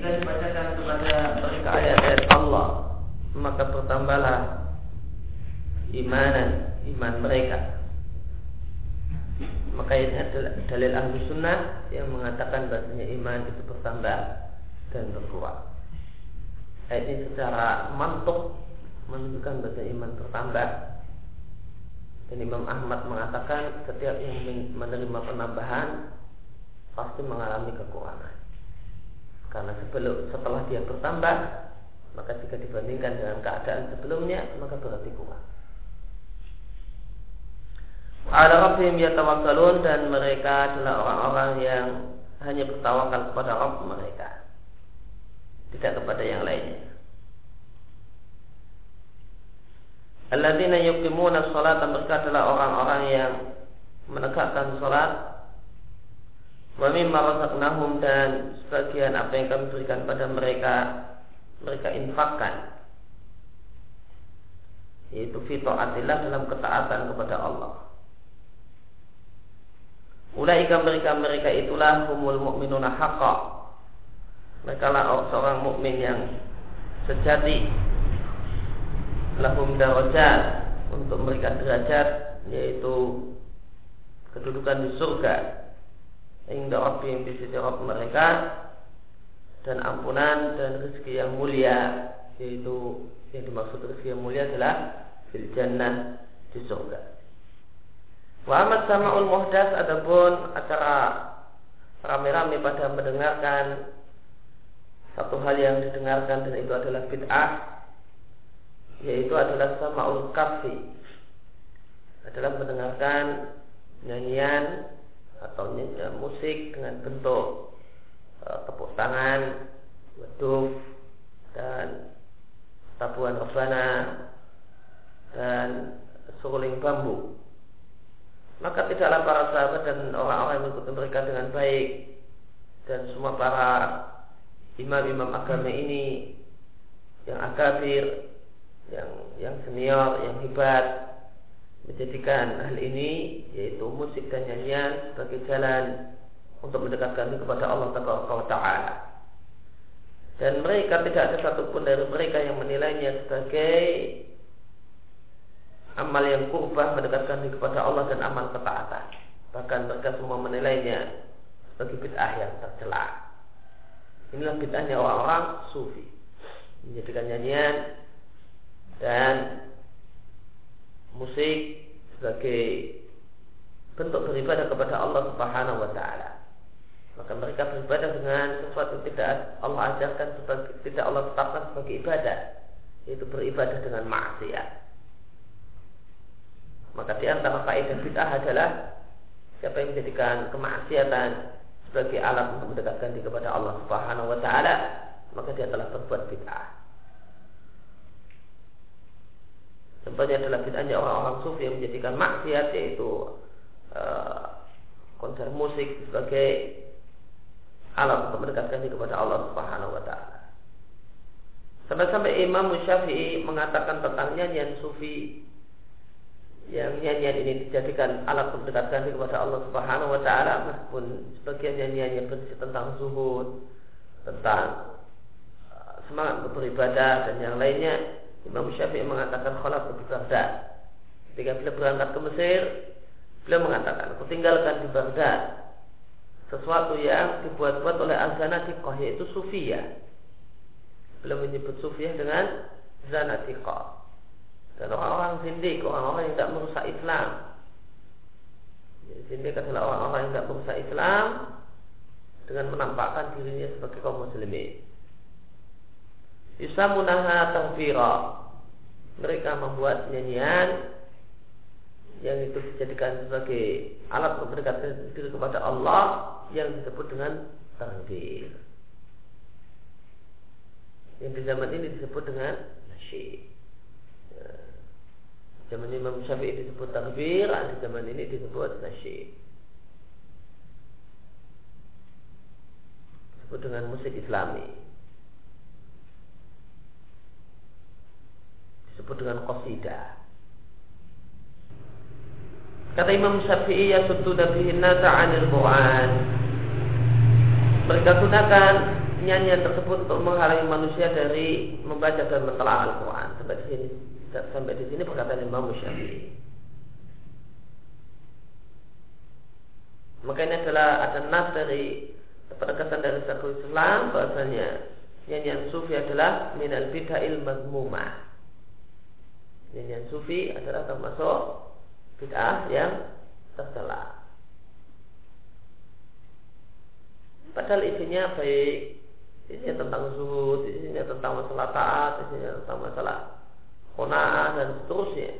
jika dibacakan kepada mereka ayat-ayat Allah. Maka bertambahlah imanan iman mereka. Maka ini adalah dalil ahli sunnah yang mengatakan bahasanya iman itu bertambah dan berkurang ayat ini secara mantuk menunjukkan bahasa iman bertambah. Dan Imam Ahmad mengatakan setiap yang menerima penambahan pasti mengalami kekurangan. Karena sebelum setelah dia bertambah, maka jika dibandingkan dengan keadaan sebelumnya, maka berarti kurang. Ala Rabbihim yatawakkalun dan mereka adalah orang-orang yang hanya bertawakal kepada Rabb mereka. Tidak kepada yang lainnya. Alladzina yuqimuna sholat mereka adalah orang-orang yang menegakkan sholat wa mimma razaqnahum dan sebagian apa yang kami berikan pada mereka mereka infakkan yaitu fitoatillah dalam ketaatan kepada Allah. Ulaika mereka mereka itulah humul mu'minuna haqqa. Mereka lah seorang mukmin yang sejati lahum darajat untuk mereka derajat yaitu kedudukan di surga hingga Rabbim di sisi Rabb mereka dan ampunan dan rezeki yang mulia yaitu yang dimaksud rezeki yang mulia adalah fil jannah di surga. Wa amat sama'ul muhdas adapun acara rame-rame pada mendengarkan satu hal yang didengarkan dan itu adalah bid'ah yaitu adalah sama'ul kafi adalah mendengarkan nyanyian atau musik dengan bentuk e, tepuk tangan, weduf dan tabuhan rebana dan suruling bambu. Maka tidaklah para sahabat dan orang-orang yang mengikuti mereka dengan baik dan semua para imam-imam agama ini yang akabir yang yang senior, yang hebat menjadikan hal ini yaitu musik dan nyanyian sebagai jalan untuk mendekatkan diri kepada Allah Taala. Dan mereka tidak ada satupun dari mereka yang menilainya sebagai amal yang kurbah mendekatkan diri kepada Allah dan amal ketaatan. Bahkan mereka semua menilainya sebagai bid'ah yang tercela. Inilah bid'ahnya orang-orang sufi. Menjadikan nyanyian dan musik sebagai bentuk beribadah kepada Allah Subhanahu wa taala. Maka mereka beribadah dengan sesuatu yang tidak Allah ajarkan sebagai tidak Allah tetapkan sebagai ibadah, yaitu beribadah dengan maksiat. Maka di antara faedah bid'ah adalah siapa yang menjadikan kemaksiatan sebagai alat untuk mendekatkan diri kepada Allah Subhanahu wa taala, maka dia telah berbuat bid'ah. Contohnya adalah bid'ahnya orang-orang sufi yang menjadikan maksiat yaitu uh, konser musik sebagai alat untuk mendekatkan diri kepada Allah Subhanahu wa taala. Sampai-sampai Imam Syafi'i mengatakan tentang nyanyian sufi yang nyanyian ini dijadikan alat untuk mendekatkan diri kepada Allah Subhanahu wa taala meskipun sebagian nyanyiannya berisi tentang zuhud, tentang eh, semangat untuk beribadah dan yang lainnya Imam Syafi'i mengatakan khalaf di Baghdad. Ketika beliau berangkat ke Mesir, beliau mengatakan, aku tinggalkan di Baghdad sesuatu yang dibuat-buat oleh Al-Zanatiqah yaitu Sufiyah. Beliau menyebut Sufiyah dengan Zanatiqah. Dan orang-orang zindik, orang-orang yang tidak merusak Islam. Zindik adalah orang-orang yang tidak merusak Islam dengan menampakkan dirinya sebagai kaum muslimin. Yusamunaha tawfira Mereka membuat nyanyian yang itu dijadikan sebagai alat mendekatkan diri kepada Allah yang disebut dengan takbir. Yang di zaman ini disebut dengan nasyid. Ya. Zaman Imam Syafi'i disebut takbir, di zaman ini disebut nasyid. Disebut dengan musik Islami. Disebut dengan qasidah. Kata Imam Syafi'i ya sutu nabihin nasa 'anil Quran. Mereka gunakan nyanyian tersebut untuk menghalangi manusia dari membaca dan mentelaah Al-Quran sampai di sini sampai di sini perkataan Imam Syafi'i. Maka ini adalah ada nas dari penegasan dari Syekhul Islam bahasanya nyanyian sufi adalah minal bid'ahil mazmumah. Nyanyian sufi adalah termasuk bid'ah yang tercela. Padahal isinya baik, isinya tentang zuhud, isinya tentang masalah taat, isinya tentang masalah kona'ah dan seterusnya.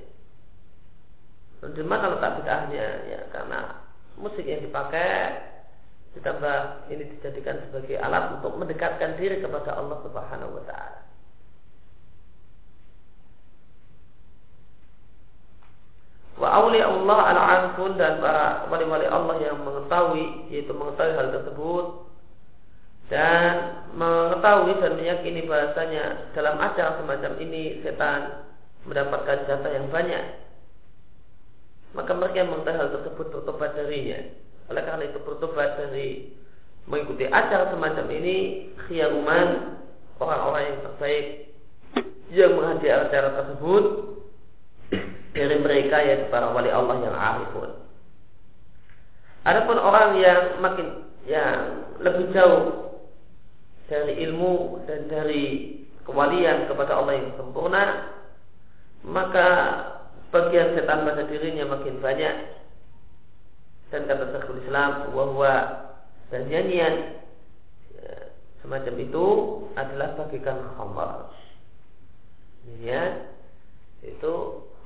Dan di mana letak bid'ahnya? Ya karena musik yang dipakai ditambah ini dijadikan sebagai alat untuk mendekatkan diri kepada Allah Subhanahu wa taala. Wa awli Allah al-arifun dan para wali-wali Allah yang mengetahui yaitu mengetahui hal tersebut. Dan mengetahui dan meyakini bahasanya dalam acara semacam ini setan mendapatkan jatah yang banyak. Maka mereka yang mengetahui hal tersebut bertobat darinya. Oleh karena itu bertobat dari mengikuti acara semacam ini khiyaruman orang-orang yang terbaik yang menghadiri acara tersebut dari mereka yaitu para wali Allah yang arifun. Adapun orang yang makin yang lebih jauh dari ilmu dan dari kewalian kepada Allah yang sempurna, maka bagian setan pada dirinya makin banyak. Dan kata Syekhul Islam, bahwa nyanyian ya, semacam itu adalah bagikan khamar. Nyanyian itu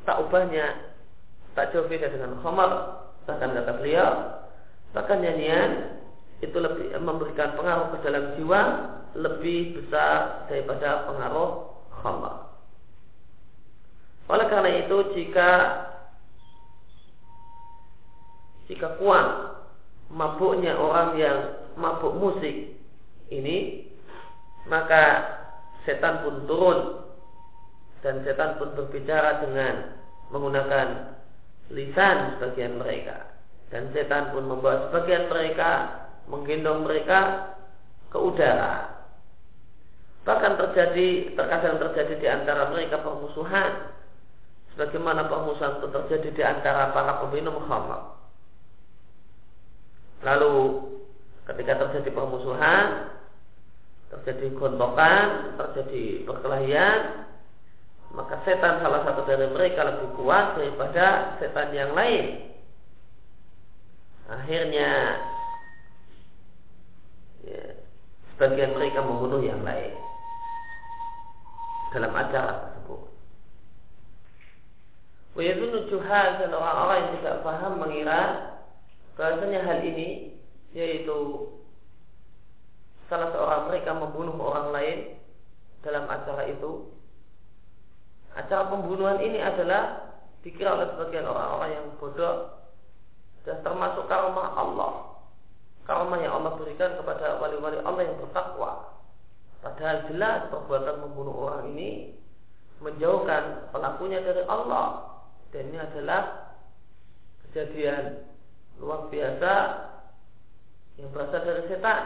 tak ubahnya tak jauh beda dengan khamar bahkan kata beliau bahkan nyanyian itu lebih memberikan pengaruh ke dalam jiwa lebih besar daripada pengaruh khamar. Oleh karena itu jika jika kuat mabuknya orang yang mabuk musik ini maka setan pun turun dan setan pun berbicara dengan menggunakan lisan sebagian mereka. Dan setan pun membawa sebagian mereka menggendong mereka ke udara. Bahkan terjadi terkadang terjadi di antara mereka permusuhan. Sebagaimana permusuhan itu terjadi di antara para peminum khamar lalu ketika terjadi permusuhan terjadi gontokan terjadi perkelahian maka setan salah satu dari mereka lebih kuat daripada setan yang lain. Akhirnya ya, sebagian mereka membunuh yang lain dalam acara tersebut. Wayadunu juhal dan orang-orang yang tidak paham mengira bahasanya hal ini yaitu salah seorang mereka membunuh orang lain dalam acara itu acara pembunuhan ini adalah dikira oleh sebagian orang-orang yang bodoh dan termasuk karomah Allah. Karomah yang Allah berikan kepada wali-wali Allah yang bertakwa. Padahal jelas perbuatan membunuh orang ini menjauhkan pelakunya dari Allah. Dan ini adalah kejadian luar biasa yang berasal dari setan.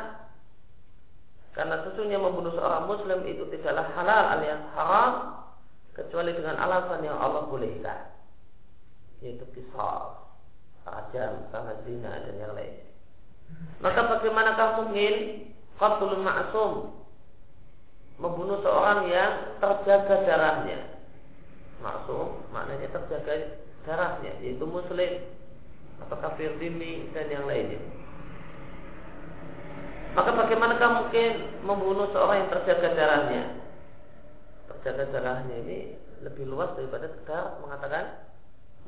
Karena sesungguhnya membunuh seorang muslim itu tidaklah halal alias haram kecuali dengan alasan yang Allah bolehkan yaitu kisah rajam, sangat zina dan yang lain. Maka bagaimanakah mungkin qatlul ma'sum membunuh seorang yang terjaga darahnya? Maksum maknanya terjaga darahnya yaitu muslim atau kafir dini dan yang lainnya. Maka bagaimanakah mungkin membunuh seorang yang terjaga darahnya? Terjaga darahnya ini lebih luas daripada sekedar mengatakan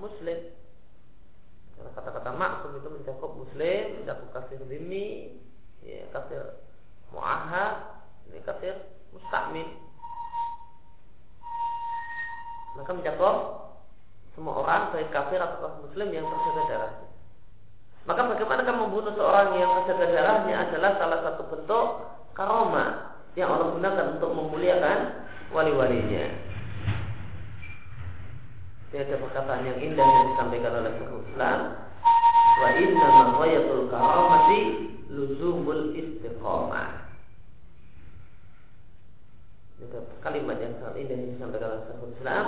muslim. Karena kata-kata maksum itu mencakup muslim, mencakup kafir limi, ya, kafir mu'ahad, ini kafir mustakmin. Maka mencakup semua orang baik kafir atau muslim yang terjaga darahnya. Maka bagaimana kamu membunuh seorang yang terjaga darahnya adalah salah satu bentuk karoma yang Allah gunakan untuk memuliakan wali-walinya. Ini ada perkataan yang indah yang disampaikan oleh Syaikhul Islam. Wa inna ma ghayatul karamati luzumul istiqamah. kalimat yang sangat indah yang disampaikan oleh Syekhul Islam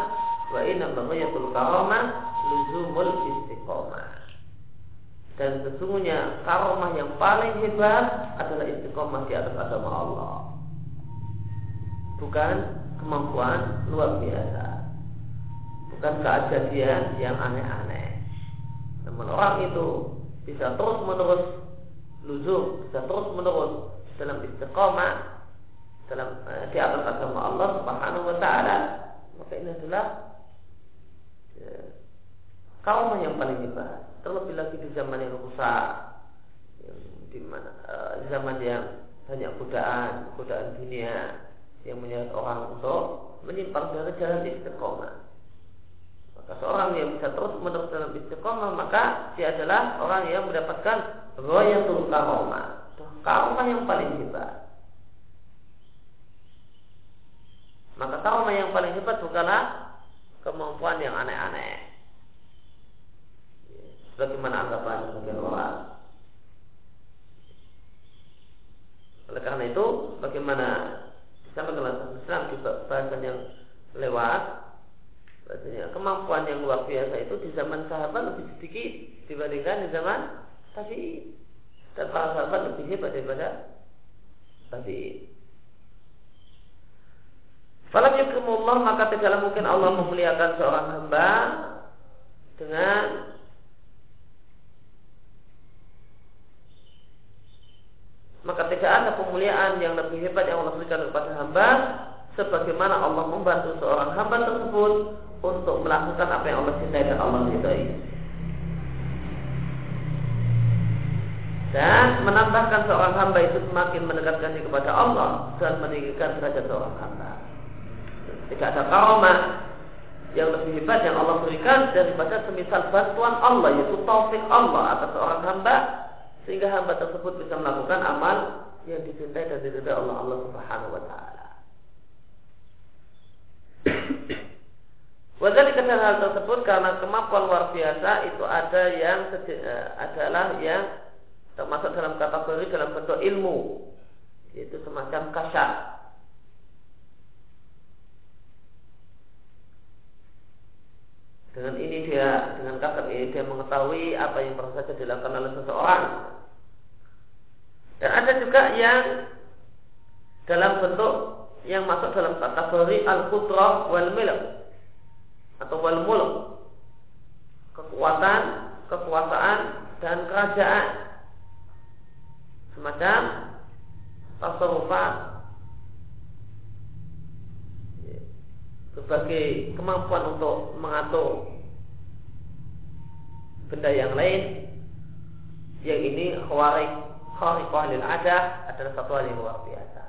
wa inna baghayatul karamah luzumul istiqomah dan sesungguhnya karomah yang paling hebat adalah istiqomah di atas agama Allah bukan kemampuan luar biasa. Bukan keajaiban yang aneh-aneh. Namun orang itu bisa terus menerus luzum bisa terus menerus dalam istiqomah dalam uh, di atas agama Allah Subhanahu wa taala. Maka ini adalah ya, kaum yang paling hebat. Terlebih lagi di zaman yang rusak di mana uh, zaman yang banyak godaan godaan dunia yang menyeret orang untuk menyimpang dari jalan istiqomah maka seorang yang bisa terus menerus dalam istiqomah maka dia adalah orang yang mendapatkan royatul karomah karma yang paling hebat. Maka karma yang paling hebat bukanlah kemampuan yang aneh-aneh. Bagaimana anggapan sebagian orang. Oleh karena itu, bagaimana sampai dalam Islam di bahasan yang lewat, bahasanya kemampuan yang luar biasa itu di zaman sahabat lebih sedikit dibandingkan di zaman tabi'in. Dan para sahabat lebih hebat daripada tadi. Falam yukrimullah maka tidaklah mungkin Allah memuliakan seorang hamba dengan maka tidak ada pemuliaan yang lebih hebat yang Allah berikan kepada hamba sebagaimana Allah membantu seorang hamba tersebut untuk melakukan apa yang Allah cintai dan Allah ridai. dan menambahkan seorang hamba itu semakin mendekatkan diri kepada Allah dan meninggikan derajat seorang hamba. Jika ada karomah yang lebih hebat yang Allah berikan daripada semisal bantuan Allah yaitu taufik Allah atas seorang hamba sehingga hamba tersebut bisa melakukan amal yang dicintai dan diridai Allah Allah Subhanahu wa taala. Wadali hal tersebut karena kemampuan luar biasa itu ada yang eh, adalah yang termasuk dalam kategori dalam bentuk ilmu yaitu semacam kasar dengan ini dia dengan kasar ini dia mengetahui apa yang baru saja dilakukan oleh seseorang. Dan ada juga yang dalam bentuk yang masuk dalam kategori al-qudrah wal milk atau wal mulk. Kekuatan kekuasaan dan kerajaan. Semacam tasawufat sebagai kemampuan untuk mengatur benda yang lain. Yang ini khawarik khariqah lil ada adalah satu hal yang luar biasa.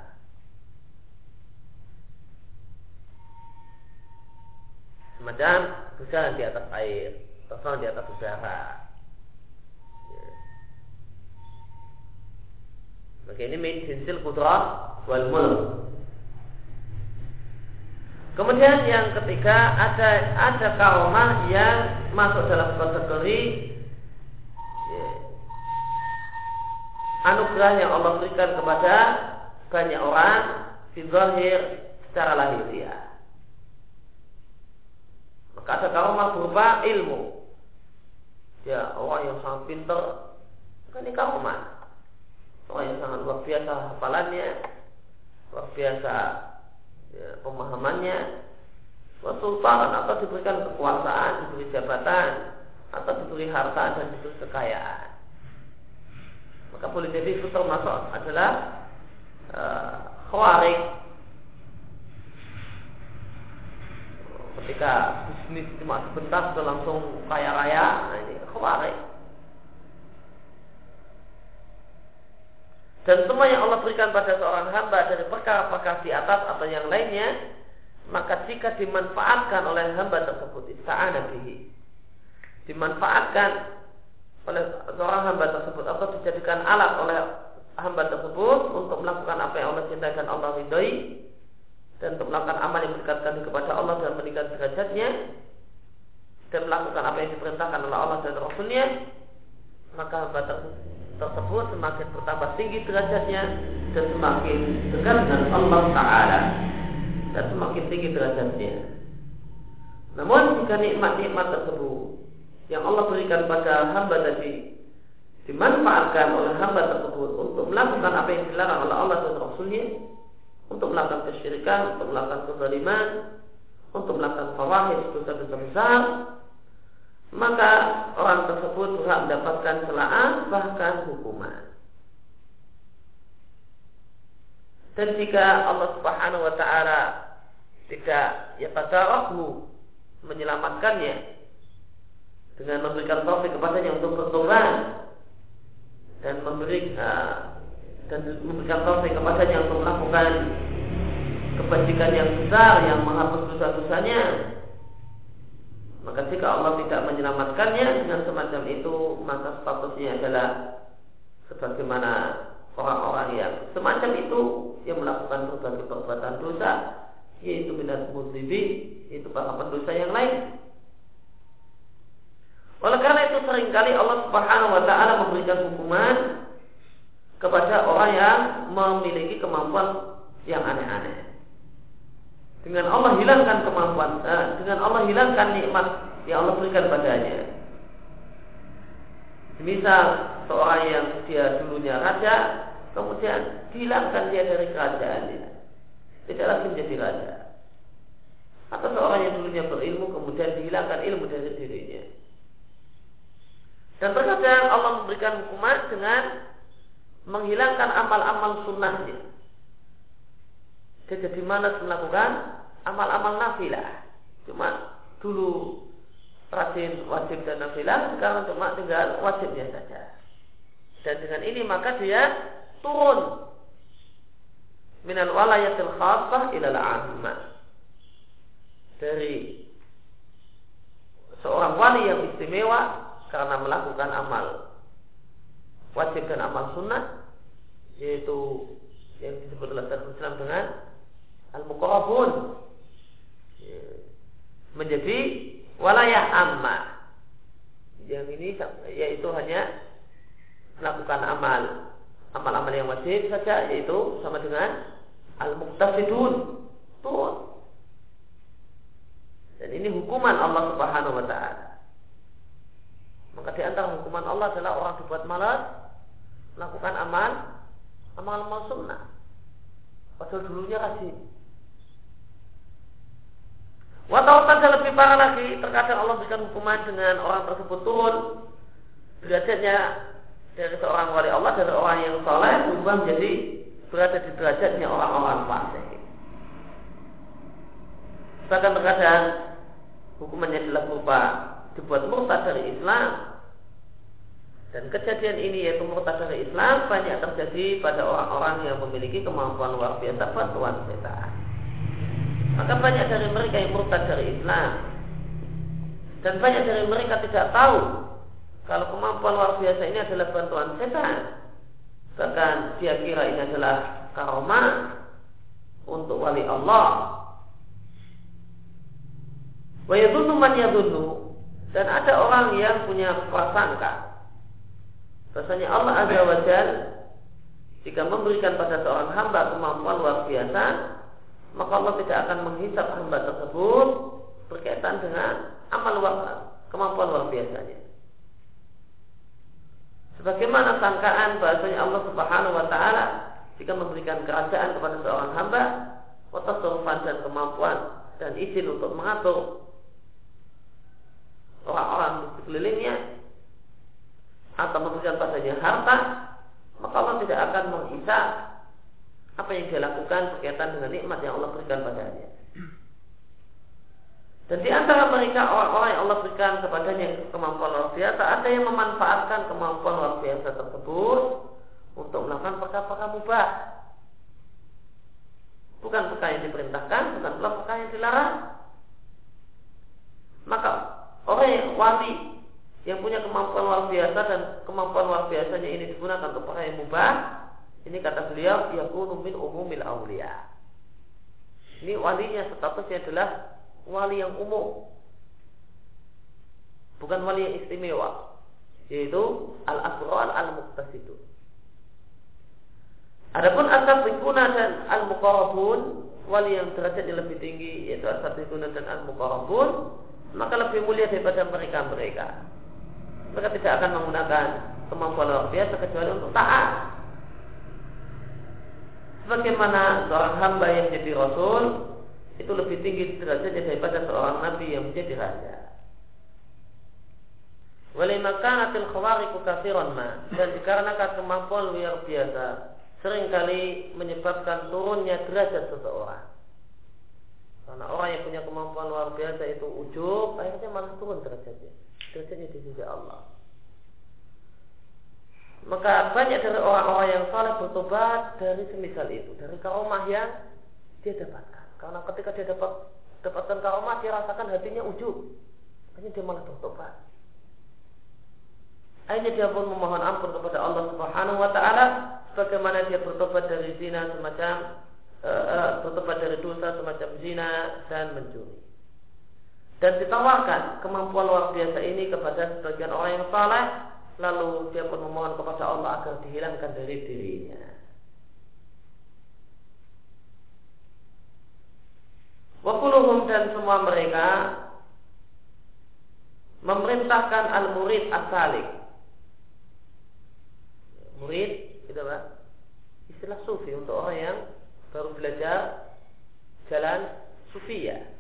Semacam berjalan di atas air terbang di atas udara. Maka ini min jinsil kudrah wal mulk. Kemudian yang ketiga ada ada karomah yang masuk dalam kategori ya, anugerah yang Allah berikan kepada banyak orang di zahir secara lahiriah. Maka ada karomah berupa ilmu. Ya orang yang sangat pintar, kan ini karomah orang yang sangat luar biasa hafalannya, luar biasa ya, pemahamannya, sultan atau diberikan kekuasaan, diberi jabatan, atau diberi harta dan diberi kekayaan. Maka boleh jadi itu termasuk adalah uh, khawarik ketika bisnis cuma sebentar sudah langsung kaya raya, nah ini khawarik. Dan semua yang Allah berikan pada seorang hamba dari perkara-perkara di atas atau yang lainnya, maka jika dimanfaatkan oleh hamba tersebut, ista'ana bihi. Dimanfaatkan oleh seorang hamba tersebut atau dijadikan alat oleh hamba tersebut untuk melakukan apa yang Allah cintai dan Allah ridhoi dan untuk melakukan amal yang mendekatkan kepada Allah dan meningkatkan derajatnya dan melakukan apa yang diperintahkan oleh Allah dan Rasulnya maka hamba tersebut tersebut semakin bertambah tinggi derajatnya dan semakin dekat dengan Allah Taala. dan semakin tinggi derajatnya. Namun jika nikmat-nikmat tersebut yang Allah berikan pada hamba tadi dimanfaatkan oleh hamba tersebut untuk melakukan apa yang dilarang oleh Allah dan Rasulnya, untuk melakukan kesyirikan, untuk melakukan kezaliman, untuk melakukan fawahid dosa-dosa besar, maka orang tersebut berhak mendapatkan celaan bahkan hukuman. Dan jika Allah Subhanahu wa taala tidak ya rohmu menyelamatkannya dengan memberikan taufik kepadanya untuk bertobat dan memberi dan memberikan taufik kepadanya untuk melakukan kebajikan yang besar yang menghapus dosa-dosanya maka jika Allah tidak menyelamatkannya dengan semacam itu maka statusnya adalah sebagaimana orang-orang yang semacam itu yang melakukan berbagai perbuatan dosa yaitu minat muzibi itu para pendosa yang lain oleh karena itu sering kali Allah Subhanahu wa taala memberikan hukuman kepada orang yang memiliki kemampuan yang aneh-aneh. Dengan Allah hilangkan kemampuan, eh, dengan Allah hilangkan nikmat yang Allah berikan padanya. Misal seorang yang dia dulunya raja, kemudian dihilangkan dia dari kerajaannya, tidak lagi menjadi raja. Atau seorang yang dulunya berilmu kemudian dihilangkan ilmu dari dirinya. Dan terkadang Allah memberikan hukuman dengan menghilangkan amal-amal sunnahnya. Dia jadi malas melakukan amal-amal nafilah. Cuma dulu rajin wajib dan nafilah, sekarang cuma tinggal wajibnya saja. Dan dengan ini maka dia turun minal walayatil khasah ilal ammah dari seorang wali yang istimewa karena melakukan amal wajib dan amal sunnah yaitu yang disebut oleh Islam dengan al-muqarrabun. Menjadi walayah amma. Yang ini yaitu hanya melakukan amal. Amal-amal yang wajib saja yaitu sama dengan al-muqtasidun. Turun dan ini hukuman Allah Subhanahu wa taala. Maka di antara hukuman Allah adalah orang dibuat malas melakukan amal amal amal sunnah. Padahal dulunya rajin Watautan lebih parah lagi, terkadang Allah berikan hukuman dengan orang tersebut turun derajatnya dari seorang wali Allah dari orang yang soleh berubah menjadi berada di derajatnya orang-orang fasik. Bahkan terkadang hukumannya adalah berupa dibuat murtad dari Islam dan kejadian ini yaitu murtad dari Islam banyak terjadi pada orang-orang yang memiliki kemampuan luar biasa bantuan setan. Maka banyak dari mereka yang murtad dari Islam. Dan banyak dari mereka tidak tahu Kalau kemampuan luar biasa ini adalah bantuan setan. Bahkan dia kira ini adalah karomah Untuk wali Allah. Yadunnu Dan ada orang yang punya prasangka. Bahasanya Allah Azza wa Jal Jika memberikan pada seorang hamba kemampuan luar biasa maka Allah tidak akan menghisap hamba tersebut berkaitan dengan amal luar, kemampuan luar biasanya. Sebagaimana sangkaan bahasanya Allah Subhanahu wa taala jika memberikan kerajaan kepada seorang hamba, watasawufan dan kemampuan dan izin untuk mengatur orang-orang di sekelilingnya atau memberikan padanya harta, maka Allah tidak akan menghisap apa yang dia lakukan berkaitan dengan nikmat yang Allah berikan padanya. Dan di antara mereka orang-orang yang Allah berikan kepadanya kemampuan luar biasa, ada yang memanfaatkan kemampuan luar biasa tersebut untuk melakukan perkara-perkara mubah. Bukan perkara yang diperintahkan, bukan perkara yang dilarang. Maka orang yang wali yang punya kemampuan luar biasa dan kemampuan luar biasanya ini digunakan untuk perkara yang mubah, ini kata beliau, yakunu min umumil awliya. Ini walinya statusnya adalah wali yang umum. Bukan wali yang istimewa. Yaitu al-asral al-muqtasidun. Adapun asabikuna dan al-muqarrabun wali yang derajatnya lebih tinggi yaitu asabikuna dan al-muqarrabun maka lebih mulia daripada mereka-mereka. Mereka tidak akan menggunakan kemampuan luar biasa kecuali untuk taat. Sebagaimana seorang hamba yang jadi rasul itu lebih tinggi derajatnya daripada seorang nabi yang menjadi raja. Walimakanatil khawariku kafiran ma dan dikarenakan kemampuan luar biasa sering kali menyebabkan turunnya derajat seseorang. Karena orang yang punya kemampuan luar biasa itu ujub, akhirnya malah turun derajatnya. Derajatnya di sisi Allah. Maka banyak dari orang-orang yang saleh bertobat dari semisal itu, dari karomah yang dia dapatkan. Karena ketika dia dapat dapatkan karomah, dia rasakan hatinya ujub. Akhirnya dia malah bertobat. Akhirnya dia pun memohon ampun kepada Allah Subhanahu wa taala sebagaimana dia bertobat dari zina semacam uh, bertobat dari dosa semacam zina dan mencuri. Dan ditawarkan kemampuan luar biasa ini kepada sebagian orang yang saleh, lalu dia pun memohon kepada Allah agar dihilangkan dari dirinya. Wakuluhum dan semua mereka memerintahkan al-murid asalik murid gitu Pak. Istilah sufi untuk orang yang baru belajar jalan sufia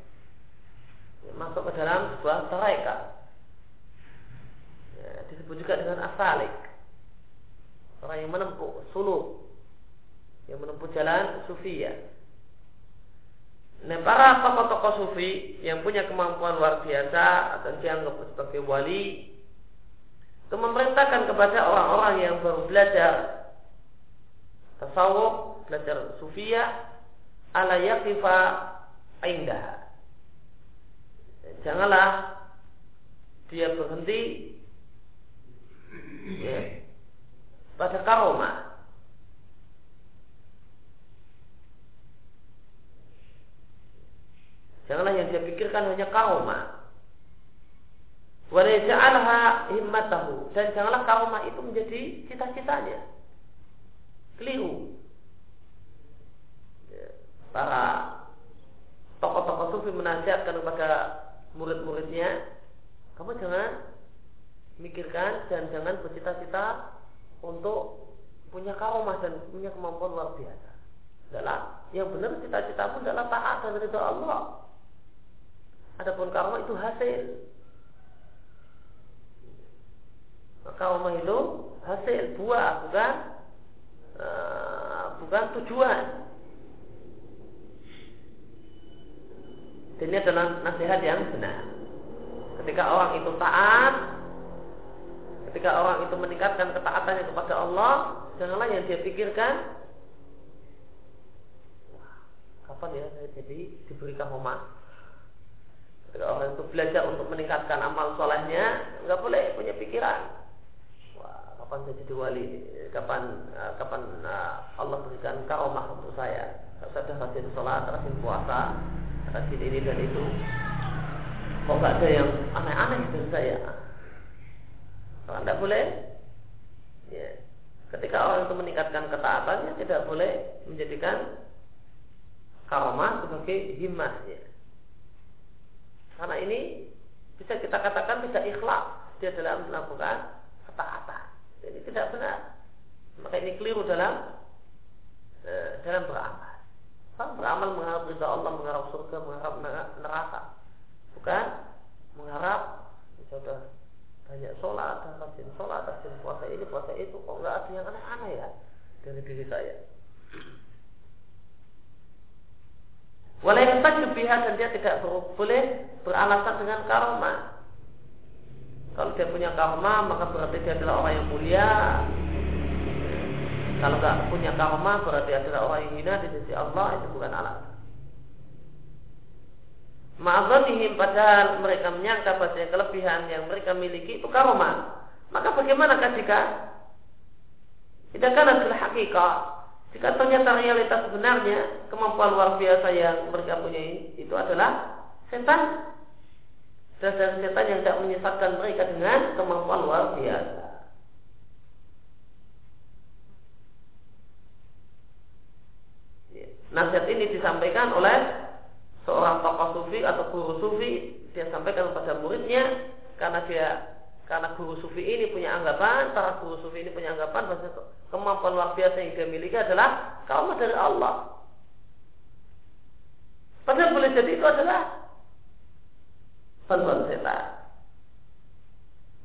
masuk ke dalam sebuah tarekat ya, disebut juga dengan asalik orang yang menempuh suluk yang menempuh jalan sufia Nah, para tokoh-tokoh sufi yang punya kemampuan luar biasa atau dianggap sebagai wali itu memerintahkan kepada orang-orang yang baru belajar tasawuf, belajar sufia, ala yaqifa indah. Janganlah dia berhenti ya, pada karoma. Janganlah yang dia pikirkan hanya karoma. Himmatahu dan janganlah karomah itu menjadi cita-citanya. Keliru. Ya, para tokoh-tokoh sufi menasihatkan kepada murid-muridnya, kamu jangan mikirkan dan jangan bercita-cita untuk punya karomah dan punya kemampuan luar biasa. Adalah yang benar cita-citamu adalah taat dan ridha Allah. Adapun karomah itu hasil maka rumah itu hasil buah bukan uh, bukan tujuan. Ini adalah nasihat yang benar. Ketika orang itu taat, ketika orang itu meningkatkan ketaatannya kepada Allah, janganlah yang dia pikirkan. Kapan ya saya jadi diberi kahomah Ketika orang itu belajar untuk meningkatkan amal solehnya, nggak boleh punya pikiran. Kapan saya jadi wali? Kapan uh, kapan uh, Allah berikan karomah untuk saya? Saya sudah rajin sholat rajin puasa rajin ini dan itu. Kok nggak ada yang aneh-aneh dari saya kalau anda boleh ya ketika orang itu meningkatkan ketaatannya tidak boleh menjadikan karomah sebagai himmahnya karena ini bisa kita katakan bisa ikhlas dia dalam melakukan ketaatan ini tidak benar. Maka ini keliru dalam eh, dalam beramal. Beramal mengharap ridha Allah, mengharap surga, mengharap neraka. Bukan mengharap sudah banyak sholat, rajin sholat, rajin puasa ini, puasa itu. Kok nggak ada yang aneh-aneh ya dari diri saya. Walau pihak dan dia tidak boleh beralasan dengan karma. Kalau dia punya karma maka berarti dia adalah orang yang mulia. Kalau tidak punya karma berarti dia adalah orang yang hina di sisi Allah itu bukan alasan. Ma'azanihim padahal mereka menyangka bahwa kelebihan yang mereka miliki itu karma. Maka bagaimana jika tidak kan adalah hakikat jika ternyata realitas sebenarnya kemampuan luar biasa yang mereka punya itu adalah setan dan setan yang tidak menyesatkan mereka dengan kemampuan luar biasa. nasihat ini disampaikan oleh seorang tokoh sufi atau guru sufi dia sampaikan kepada muridnya karena dia karena guru sufi ini punya anggapan, para guru sufi ini punya anggapan bahwa kemampuan luar biasa yang dia miliki adalah kaum dari Allah. Padahal boleh jadi itu adalah bantuan setan.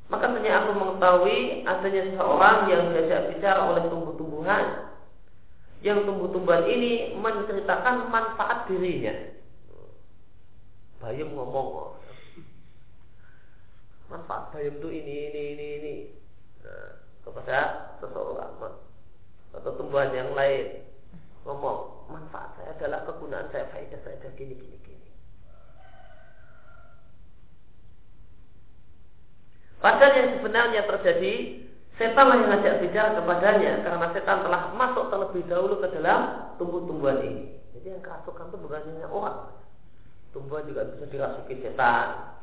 Maka ternyata aku mengetahui adanya seseorang yang diajak bicara oleh tumbuh-tumbuhan yang tumbuh-tumbuhan ini menceritakan manfaat dirinya. Bayam ngomong manfaat bayam itu ini ini ini ini nah, kepada seseorang atau tumbuhan yang lain ngomong manfaat saya adalah kegunaan saya faedah saya adalah gini gini gini. Padahal yang sebenarnya terjadi Setan yang ngajak bicara kepadanya karena setan telah masuk terlebih dahulu ke dalam tumbuh-tumbuhan ini. Jadi yang kerasukan itu bukan hanya orang. Tumbuhan juga bisa dirasuki setan.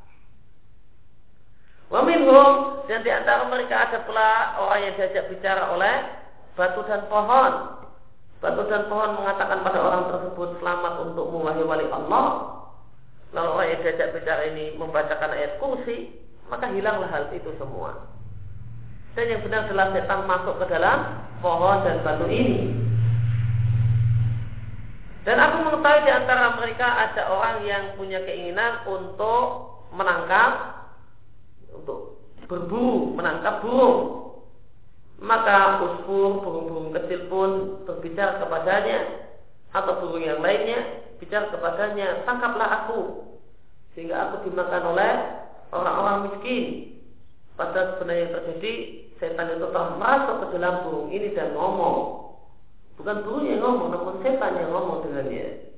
Waminhum dan di antara mereka ada pula orang yang diajak bicara oleh batu dan pohon. Batu dan pohon mengatakan pada orang tersebut selamat untuk wahai wali Allah. Lalu orang yang diajak bicara ini membacakan ayat kursi, maka hilanglah hal itu semua dan yang benar adalah setan masuk ke dalam pohon dan batu ini. Dan aku mengetahui di antara mereka ada orang yang punya keinginan untuk menangkap, untuk berburu, menangkap burung. Maka usfur, burung-burung kecil pun berbicara kepadanya, atau burung yang lainnya bicara kepadanya, tangkaplah aku, sehingga aku dimakan oleh orang-orang miskin. Padahal sebenarnya yang terjadi setan itu telah masuk ke dalam burung ini dan ngomong. Bukan burung yang ngomong, namun setan yang ngomong dengannya.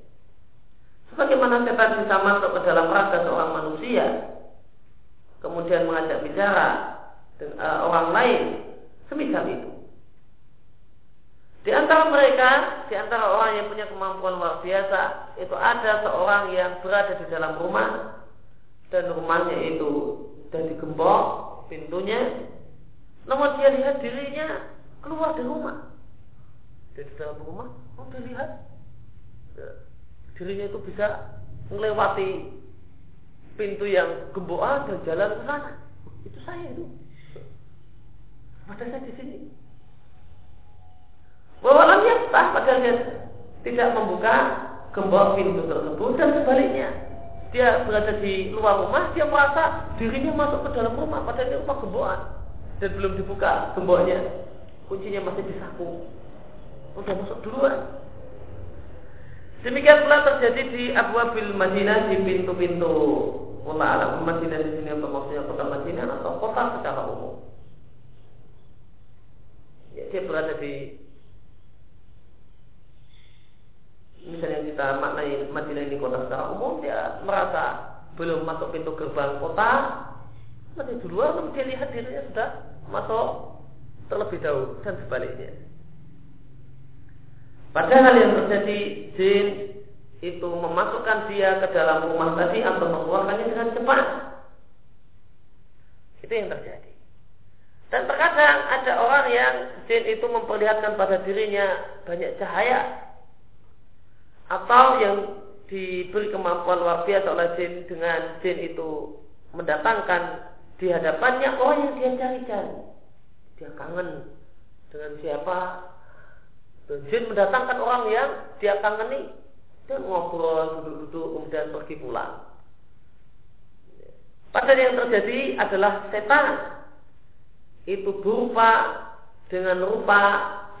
Sebagaimana setan bisa masuk ke dalam raga seorang manusia, kemudian mengajak bicara dengan uh, orang lain, semisal itu. Di antara mereka, di antara orang yang punya kemampuan luar biasa, itu ada seorang yang berada di dalam rumah dan rumahnya itu sudah digembok pintunya namun dia lihat dirinya keluar dari rumah. Dari dalam rumah, oh dia lihat ya, dirinya itu bisa melewati pintu yang gemboan dan jalan ke sana. Itu saya itu. Pada saya di sini. Yang sah padahal dia tidak membuka gembok pintu tersebut dan sebaliknya dia berada di luar rumah dia merasa dirinya masuk ke dalam rumah padahal dia rumah gemboan dan belum dibuka gemboknya kuncinya masih di saku udah masuk duluan. Demikian pula terjadi di Abu Abil Madinah di pintu-pintu. Allah alam Madinah di sini apa maksudnya? Kota Madinah atau kota secara umum? Ya, dia berada di misalnya kita maknai Madinah ini kota secara umum dia merasa belum masuk pintu gerbang kota. Masih duluan lalu dia lihat dirinya sudah masuk terlebih dahulu dan sebaliknya. Padahal yang terjadi jin itu memasukkan dia ke dalam rumah tadi atau mengeluarkannya dengan cepat. Itu yang terjadi. Dan terkadang ada orang yang jin itu memperlihatkan pada dirinya banyak cahaya atau yang diberi kemampuan luar biasa oleh jin dengan jin itu mendatangkan di hadapannya orang yang dia cari-cari. Dia kangen dengan siapa. Jin mendatangkan orang yang dia kangeni dan ngobrol duduk-duduk kemudian pergi pulang. Padahal yang terjadi adalah setan itu berupa dengan rupa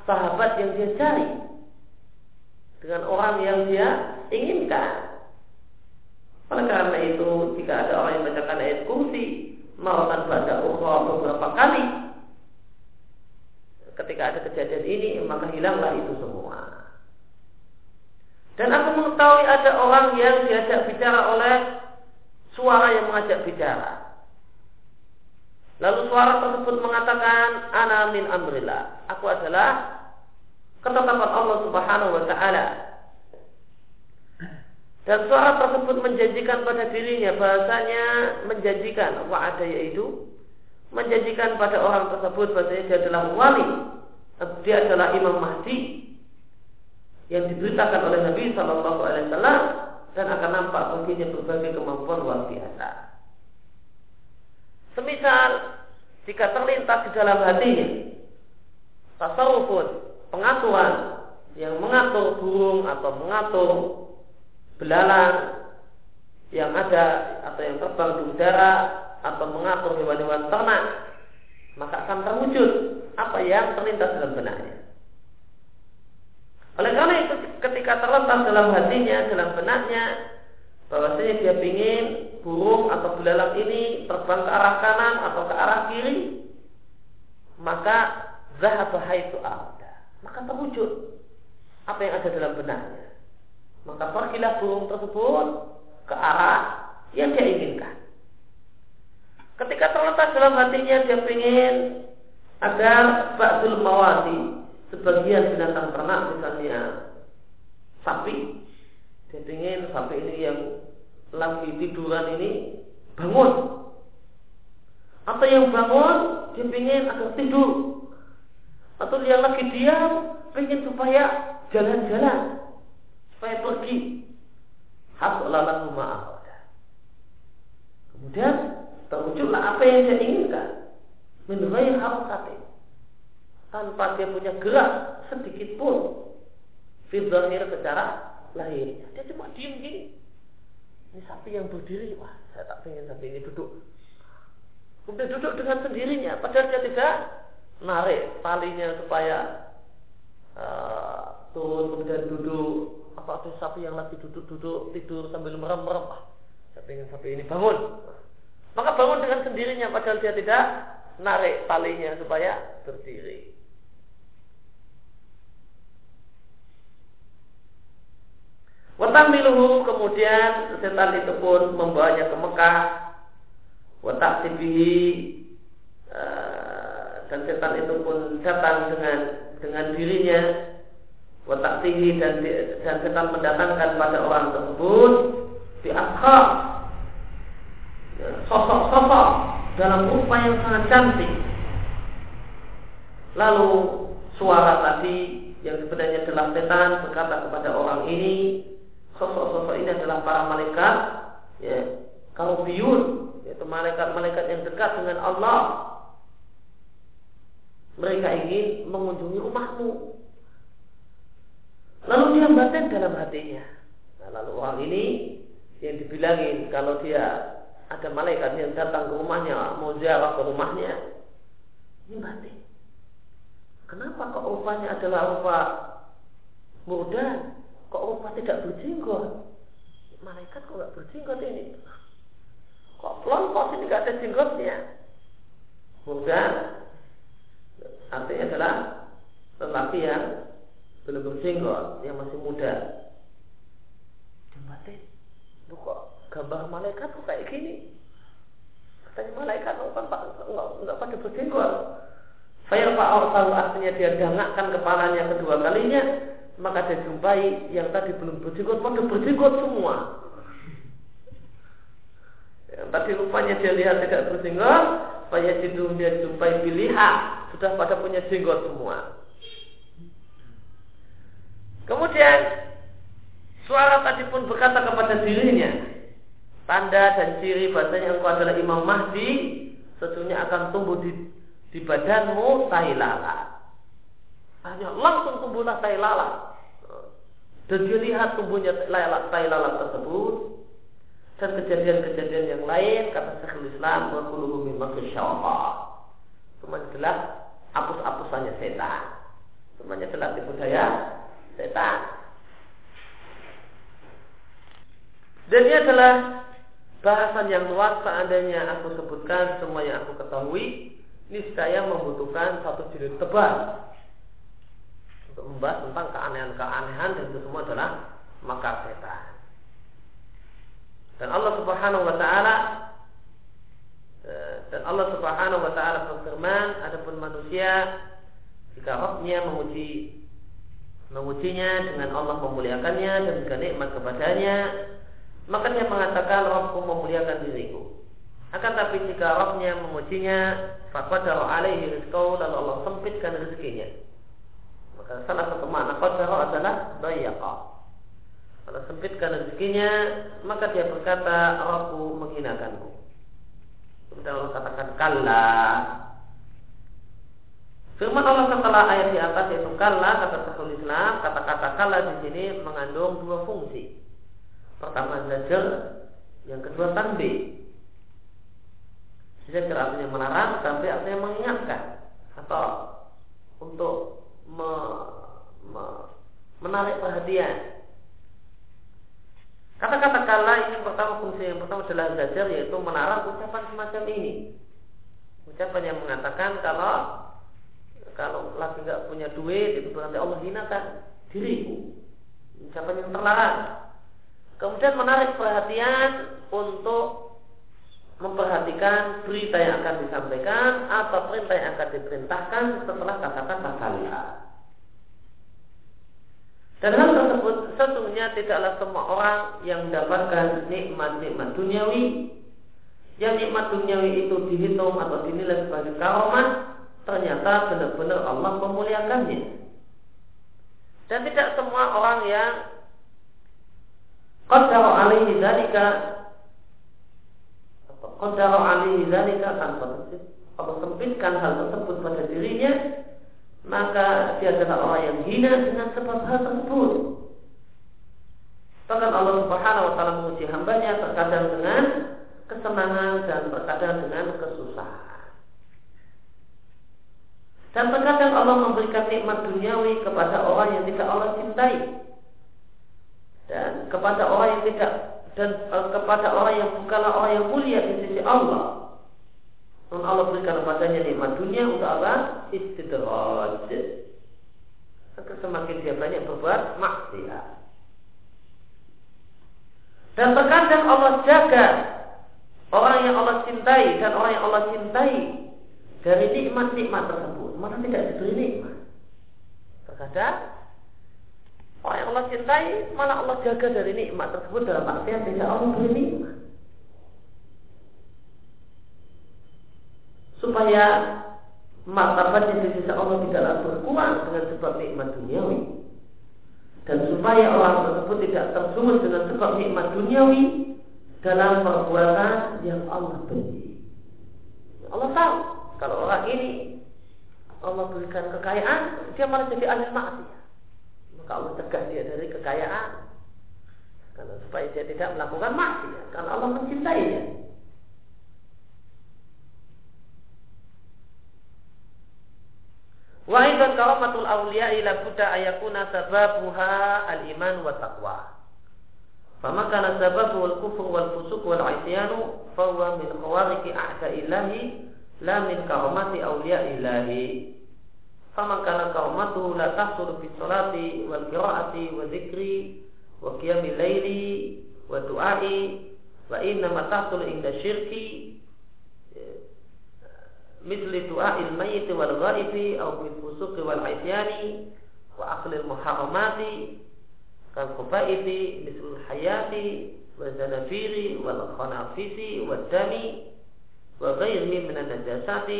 sahabat yang dia cari dengan orang yang dia inginkan. Oleh karena itu, jika ada orang yang membacakan ayat kursi, maratan pada ukhra beberapa kali ketika ada kejadian ini maka hilanglah itu semua. Dan aku mengetahui ada orang yang diajak bicara oleh suara yang mengajak bicara. Lalu suara tersebut mengatakan ana min amrillah. Aku adalah ketetapan Allah Subhanahu wa taala. Dan suara tersebut menjanjikan pada dirinya bahasanya menjanjikan wa'ada yaitu menjanjikan pada orang tersebut bahasanya dia adalah wali dia adalah Imam Mahdi yang diberitakan oleh Nabi Shallallahu Alaihi Wasallam dan akan nampak baginya berbagai kemampuan luar biasa. Semisal jika terlintas di dalam hatinya tasawufun pengaturan yang mengatur burung atau mengatur belalang yang ada atau yang terbang di udara atau mengatur hewan-hewan ternak maka akan terwujud apa yang terlintas dalam benaknya. Oleh karena itu ketika terletak dalam hatinya, dalam benaknya bahwasanya dia ingin burung atau belalang ini terbang ke arah kanan atau ke arah kiri, maka zahaba haitsu ada. Maka terwujud apa yang ada dalam benaknya. Maka pergilah burung tersebut ke arah yang dia inginkan. Ketika terletak dalam hatinya dia ingin agar ba'dul mawati sebagian binatang ternak misalnya. Sapi. Dia ingin sapi ini yang lagi tiduran ini bangun. Atau yang bangun dia ingin agar tidur. Atau yang lagi diam ingin supaya jalan-jalan supaya pergi. Hasolalan rumah kemudian terwujudlah apa yang dia inginkan. Harus harakati tanpa dia punya gerak sedikit pun. Fidzahir secara lahir dia cuma diem gini. Ini sapi yang berdiri. Wah saya tak pengen sapi ini duduk. Kemudian duduk dengan sendirinya. Padahal dia tidak narik talinya supaya uh, turun kemudian duduk. Apa itu sapi yang lagi duduk-duduk tidur sambil merem-merem. Ah saya pengen sapi ini bangun maka bangun dengan sendirinya padahal dia tidak narik talinya supaya berdiri. Watamiluhu kemudian setan itu pun membawanya ke Mekah. Watak tibihi eh, dan setan itu pun datang dengan dengan dirinya. Watak tinggi dan dan setan mendatangkan pada orang tersebut di sosok-sosok dalam rupa yang sangat cantik. Lalu suara tadi yang sebenarnya adalah setan berkata kepada orang ini, sosok-sosok ini adalah para malaikat, ya, biun, yaitu malaikat-malaikat yang dekat dengan Allah. Mereka ingin mengunjungi rumahmu. Lalu dia batin dalam hatinya. Nah, lalu orang ini yang dibilangin kalau dia ada malaikat yang datang ke rumahnya mau ziarah ke rumahnya. Ini mati. Kenapa kok rupanya adalah rupa muda? Kok rupa tidak berjenggot malaikat kok nggak berjenggot ini kok pelompok ini nggak ada jenggotnya muda. Artinya adalah lelaki yang belum berjenggot yang masih muda. Dia mati. Kok gambar malaikat kok kayak gini? Katanya malaikat kan pak nggak pada berjenggot. Fayar Pak tahu artinya dia dangakkan kepalanya kedua kalinya maka dia jumpai yang tadi belum berjenggot pada berjenggot semua. Yang tadi rupanya dia lihat tidak berjenggot supaya jidung dia jumpai pilihan sudah pada punya jenggot semua. Kemudian suara tadi pun berkata kepada dirinya tanda dan ciri bahasanya engkau adalah Imam Mahdi sesungguhnya akan tumbuh di, di badanmu tai lalat. Hanya langsung tumbuhlah tai lalat. Dan dia lihat tumbuhnya tai lalat tersebut dan kejadian-kejadian yang lain kata Syekhul Islam kulluhu mimma Semuanya adalah apus-apusannya setan. Semuanya adalah tipu daya setan. Dan ini adalah bahasan yang luas seandainya aku sebutkan semua yang aku ketahui niscaya membutuhkan satu jilid tebal untuk membahas tentang keanehan-keanehan dan itu semua adalah makar setan. Dan Allah Subhanahu wa taala eh, dan Allah Subhanahu wa taala berfirman, adapun manusia jika rohnya menguji mengujinya dengan Allah memuliakannya dan jika nikmat kepadanya maka dia mengatakan Rabbku memuliakan diriku. Akan tapi jika Rabbnya mengujinya, faqadaru alaihi rizqahu lalu Allah sempitkan rezekinya. Maka salah satu makna qadara adalah bayaqa. Kalau sempitkan rezekinya, maka dia berkata, aku menghinakanku. Kemudian Allah katakan, kalla. Firman Allah setelah ayat di atas yaitu kalla kata kata-kata kalla di sini mengandung dua fungsi. Pertama zajar, yang kedua tanbih. Zajar artinya melarang, tanbih artinya mengingatkan atau untuk me, me, menarik perhatian. Kata-kata kala ini pertama fungsi yang pertama adalah zajar yaitu melarang ucapan semacam ini. Ucapan yang mengatakan kalau kalau lagi nggak punya duit itu berarti Allah hinakan diriku ucapan yang terlarang kemudian menarik perhatian untuk memperhatikan berita yang akan disampaikan atau perintah yang akan diperintahkan setelah kata-kata kala dan hal tersebut sesungguhnya tidaklah semua orang yang mendapatkan nikmat-nikmat duniawi yang nikmat duniawi itu dihitung atau dinilai sebagai karomah ternyata benar-benar Allah memuliakannya. Dan tidak semua orang yang qadara alaihi dzalika qadara alaihi dzalika tanpa Allah sempitkan hal tersebut pada dirinya maka dia adalah orang yang hina dengan sebab hal tersebut. Bahkan Allah Subhanahu wa taala menguji hambanya terkadang dengan kesenangan dan terkadang dengan kesusahan. Dan terkadang Allah memberikan nikmat duniawi kepada orang yang tidak Allah cintai. Dan kepada orang yang tidak dan uh, kepada orang yang bukanlah orang yang mulia di sisi Allah. Dan Allah berikan kepadanya nikmat dunia untuk apa? Istidraj. Agar semakin dia banyak berbuat maksiat. Dan terkadang Allah jaga orang yang Allah cintai dan orang yang Allah cintai dari nikmat-nikmat tersebut malah tidak diberi nikmat. Terkadang orang yang Allah cintai malah Allah jaga dari nikmat tersebut dalam maksiat tidak Allah beri nikmat. Supaya martabatnya di sisi Allah tidaklah berkurang dengan sebab nikmat duniawi dan supaya orang tersebut tidak tersumus dengan sebab nikmat duniawi dalam perbuatan yang Allah beri. Allah tahu kalau orang ini Allah berikan kekayaan, dia malah jadi ahli maksiat. Maka Allah cegah dia dari kekayaan. Karena supaya dia tidak melakukan maksiat, karena Allah mencintainya. Wa aidan karamatul awliya ila buddha ayakuna sababuha al-iman wa taqwa. Fama kana sababu al-kufr wal fusuq wal isyanu fa huwa min khawariqi a'da'illahi la min kaumati awliya ilahi فمن كان كرامته لا تحصل في الصلاة والقراءة والذكر وقيام الليل والدعاء وإنما تحصل عند الشرك مثل دعاء الميت والغائب أو في الفسوق والعصيان وأكل المحرمات كالخفائف مثل الحياة والزنافير والخنافيس والدم وغيره من النجاسات.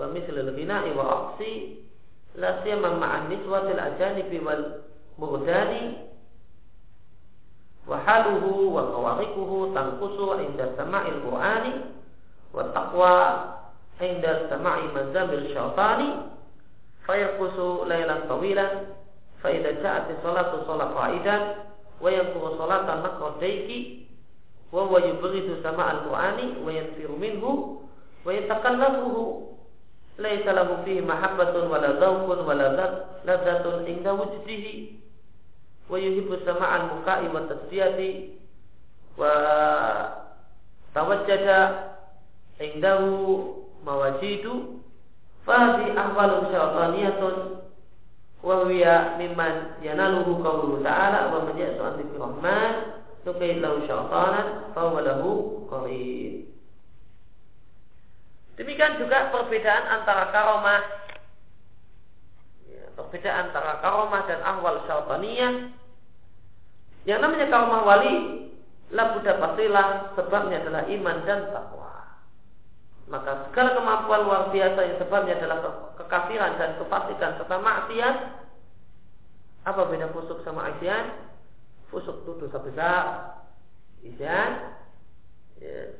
ومثل الغناء والرقص لا سيما مع النسوة الأجانب والبغداد وحاله وقوارقه تنقص عند سماع القرآن والتقوى عند سماع مزام الشيطان. فيرقص ليلا طويلا فإذا جاءت الصلاة صلى قائدا ويذكر صلاة نقر الشيخ وهو يبغض سماع القرآن وينفر منه ويتقلبه. Laisa lahu fihi mahabbatun wala zawqun wala ladzatun inda wujdihi. Wa yuhibbu sama al-muka'i wa tasbiyati wa tawajjada indahu mawajidu. Fahdi ahwalun syaitaniyatun wa huwa mimman yanaluhu qawluhu ta'ala. Wa man ya'su an rahman Nukaid lahu syaitanan Fahuwa lahu qarin Demikian juga perbedaan antara karomah ya, Perbedaan antara karomah dan ahwal syaitaniyah. Yang namanya karomah wali La buddha pastilah sebabnya adalah iman dan takwa maka segala kemampuan luar biasa yang sebabnya adalah kekafiran dan kefasikan serta maksiat apa beda fusuk sama isyan fusuk itu dosa besar isyan ya.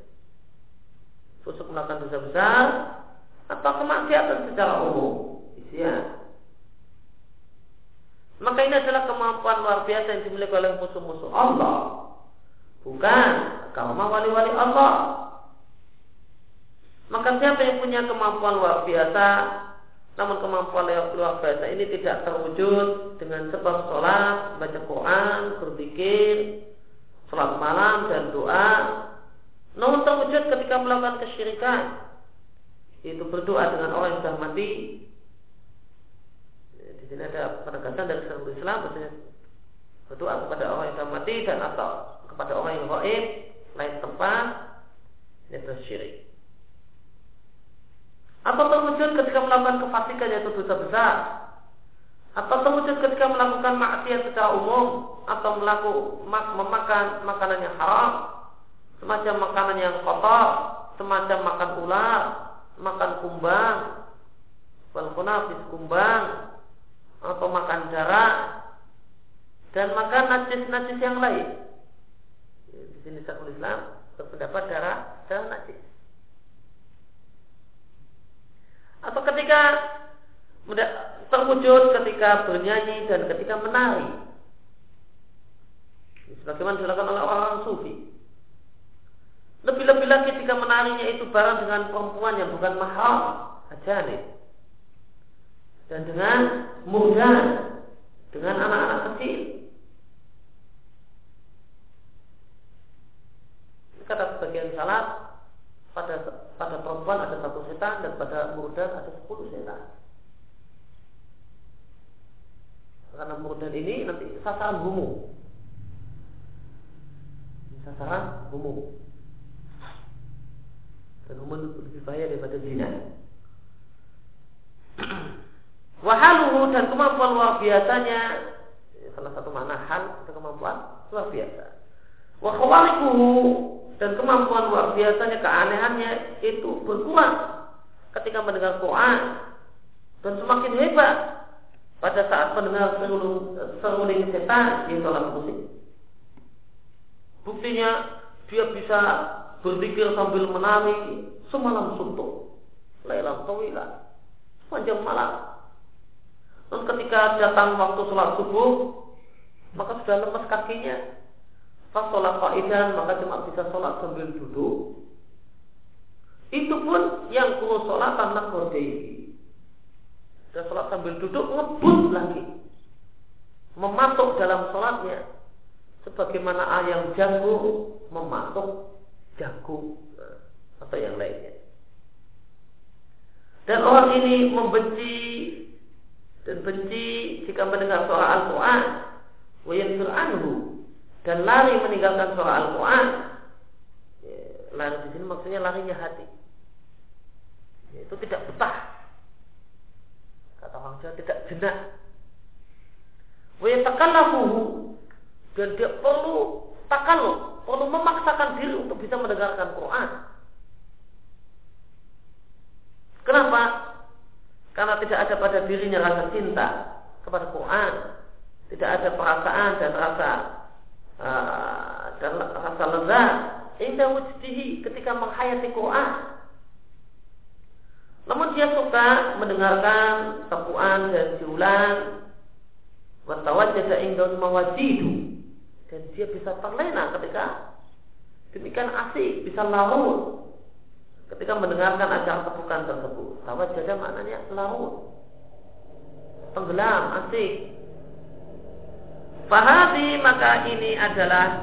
Fusuk melakukan dosa besar atau kemaksiatan secara umum. Isyan maka ini adalah kemampuan luar biasa yang dimiliki oleh musuh-musuh Allah. Bukan kaum wali-wali Allah. Maka siapa yang punya kemampuan luar biasa namun kemampuan luar biasa ini tidak terwujud dengan sebab sholat, baca Quran, berzikir, sholat malam dan doa. Namun terwujud ketika melakukan kesyirikan, yaitu berdoa dengan orang yang sudah mati. Di sini ada penegasan dari seluruh Islam, maksudnya berdoa kepada orang yang sudah mati dan atau kepada orang yang gaib, lain tempat, itu syirik. Atau terwujud ketika melakukan kefasikan yaitu dosa besar Atau terwujud ketika melakukan maksiat secara umum Atau melakukan memakan makanan yang haram Semacam makanan yang kotor Semacam makan ular Makan kumbang Walkunafis kumbang Atau makan darah Dan makan najis-najis yang lain. Di sini Syekhul Islam berpendapat darah darah najis. Atau ketika terwujud ketika bernyanyi dan ketika menari. Sebagaimana dilakukan oleh orang-orang sufi lebih-lebih lagi ketika menarinya itu bareng dengan perempuan yang bukan mahal ajanib dan dengan muda dengan anak-anak kecil kata sebagian salat pada pada perempuan ada satu setan dan pada murdan ada sepuluh setan. Karena murdan ini nanti sasaran bumu. Sasaran bumu. Dan bumu lebih bahaya daripada zina. Wahaluhu dan kemampuan luar biasanya salah satu mana hal itu kemampuan luar biasa. Wa dan kemampuan luar biasanya keanehannya itu berkurang ketika mendengar Quran dan semakin hebat pada saat mendengar seruling setan di dalam musik. Buktinya dia bisa berpikir sambil menari semalam suntuk, lelam tawilah, sepanjang malam. Dan ketika datang waktu sholat subuh, maka sudah lemas kakinya, Pas sholat faidan maka cuma bisa sholat sambil duduk. Itu pun yang perlu sholat tanpa kodei. Dan sholat sambil duduk ngebut lagi. Mematuk dalam sholatnya. Sebagaimana ayam jago mematuk jago atau yang lainnya. Dan orang ini membenci dan benci jika mendengar suara Al-Quran. Wayan anhu. Dan lari meninggalkan surah Al-Quran. Ya, lari di sini maksudnya larinya hati. Ya, itu tidak betah. Kata orang Jawa tidak jenak. Wayatakallafuhu dan dia perlu takalluh, perlu memaksakan diri untuk bisa mendengarkan Quran. Kenapa? Karena tidak ada pada dirinya rasa cinta kepada Quran, tidak ada perasaan dan rasa Ah, dan rasa lezat indah wujdihi ketika menghayati Quran. Namun dia suka mendengarkan tepuan dan siulan watawajjada indah mawajidu dan dia bisa terlena ketika demikian asik bisa larut ketika mendengarkan acara tepukan tersebut. Tawajjada maknanya larut tenggelam asik Fahadi maka ini adalah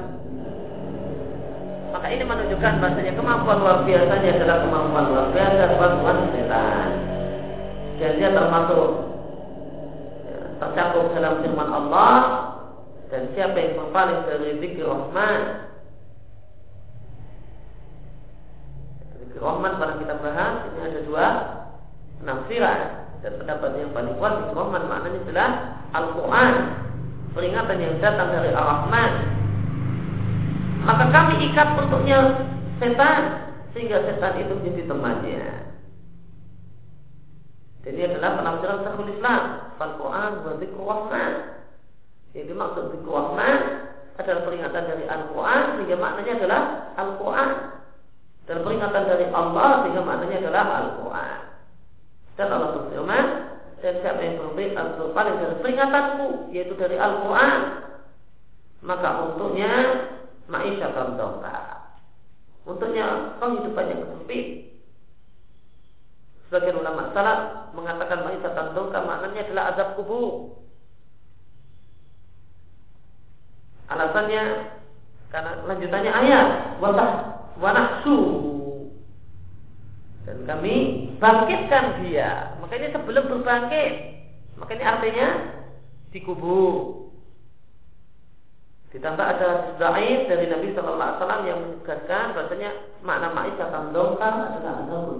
maka ini menunjukkan bahasanya kemampuan luar biasanya adalah kemampuan luar biasa bantuan setan. Dan dia termasuk ya, tercakup dalam firman Allah dan siapa yang berpaling dari zikir Rahman Zikir Rahman pada kita bahas ini ada dua penafsiran dan pendapat yang paling kuat zikir Rahman maknanya adalah Al-Quran peringatan yang datang dari Ar-Rahman maka kami ikat untuknya setan sehingga setan itu menjadi temannya. Jadi adalah penafsiran Syekhul Islam. Al-Quran wa Rahman. Yang dimaksud zikr Rahman adalah peringatan dari Al-Quran sehingga maknanya adalah Al-Quran. Dan peringatan dari Allah sehingga maknanya adalah Al-Quran. Dan Allah berfirman, dan siapa yang berbeda paling dari peringatanku yaitu dari Al-Quran maka untuknya maisha dongka untuknya penghidupan yang sempit sebagian ulama salaf mengatakan maisha dongka maknanya adalah azab kubur alasannya karena lanjutannya ayat wabah wanaksu dan kami bangkitkan dia. Makanya sebelum berbangkit, makanya artinya dikubur. Ditambah ada zaid dari Nabi Shallallahu Alaihi Wasallam yang menegaskan bahasanya makna ma'isah dongkar adalah azabul.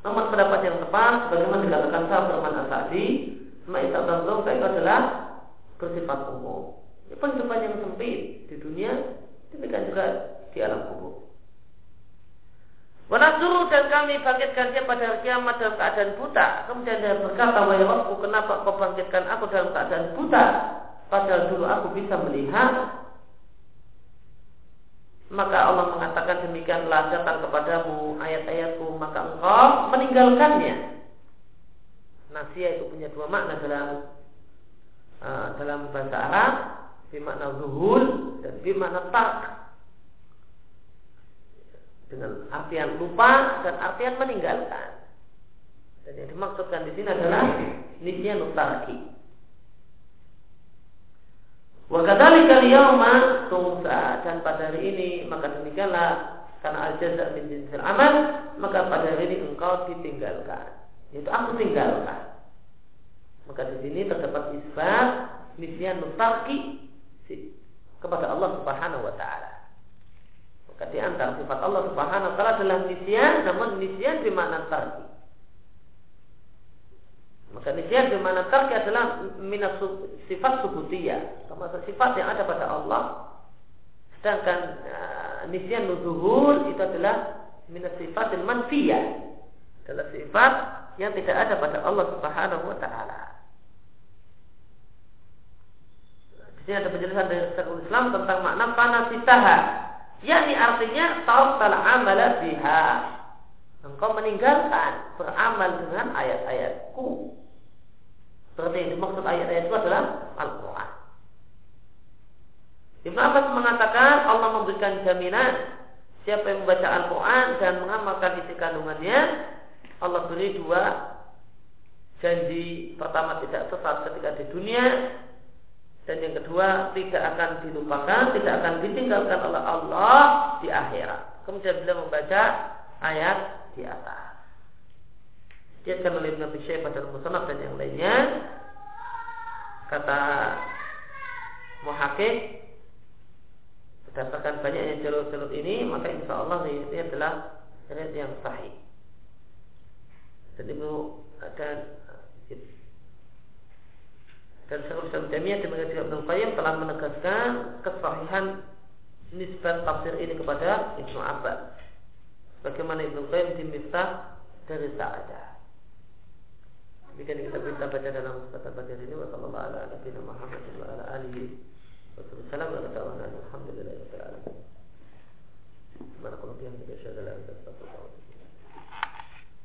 Nomor pendapat yang tepat, bagaimana dilakukan Sa'ad Asadi, ma'isah dongkar itu adalah bersifat umum. Ini penghidupan yang sempit di dunia Demikian juga di alam kubur. Wanasuru dan kami bangkitkan dia pada hari kiamat dalam keadaan buta. Kemudian dia berkata, Wahai Rabbu, kenapa kau bangkitkan aku dalam keadaan buta? Padahal dulu aku bisa melihat. Maka Allah mengatakan demikianlah datang kepadamu ayat-ayatku, maka engkau meninggalkannya. Nasia itu punya dua makna dalam uh, dalam bahasa Arab bermakna zuhul dan bermakna tak dengan artian lupa dan artian meninggalkan. Dan yang dimaksudkan di sini adalah nisyan utarki. Wa kadzalika yauma tungsa dan pada hari ini maka demikianlah karena al jaza min jinsil amal maka pada hari ini engkau ditinggalkan. Yaitu aku tinggalkan. Maka di sini terdapat isbat nisyan mutarki kepada Allah Subhanahu wa taala. Maka di antara sifat Allah Subhanahu wa taala adalah nisyan, namun nisyan di mana tarki. Maka nisyan di mana tarki adalah minas sifat subutiyah, termasuk sifat yang ada pada Allah. Sedangkan uh, nisyan nuzuhur itu adalah minas sifat manfiyah. Adalah sifat yang tidak ada pada Allah Subhanahu wa taala. Di sini ada penjelasan dari Syekhul Islam tentang makna panasitaha. Yakni artinya tautal amala biha. Engkau meninggalkan beramal dengan ayat-ayatku. Berarti yang dimaksud ayat-ayat adalah Al-Quran. Ibn Abbas mengatakan Allah memberikan jaminan siapa yang membaca Al-Quran dan mengamalkan isi kandungannya Allah beri dua janji pertama tidak sesat ketika di dunia dan yang kedua tidak akan dilupakan, tidak akan ditinggalkan oleh Allah di akhirat. Kemudian beliau membaca ayat di atas. Diatkan oleh Ibn Abi Syaibah dan Musonab dan yang lainnya kata muhakik berdasarkan banyaknya jalur-jalur ini maka insya Allah ini adalah riwayat yang sahih dan itu dan dan Syekhul Islam Jamiyah demikian juga Ibnu Qayyim telah menegaskan kesahihan nisbat tafsir ini kepada Ibnu Abbas. Bagaimana Ibnu Qayyim di Miftah dari Sa'adah. Demikian kita bisa baca dalam kesempatan pada ini wa sallallahu ala nabiyina Muhammad wa ala alihi wa sallam wa sallam alhamdulillah rabbil alamin. Fiikum wa syada la ilaha illa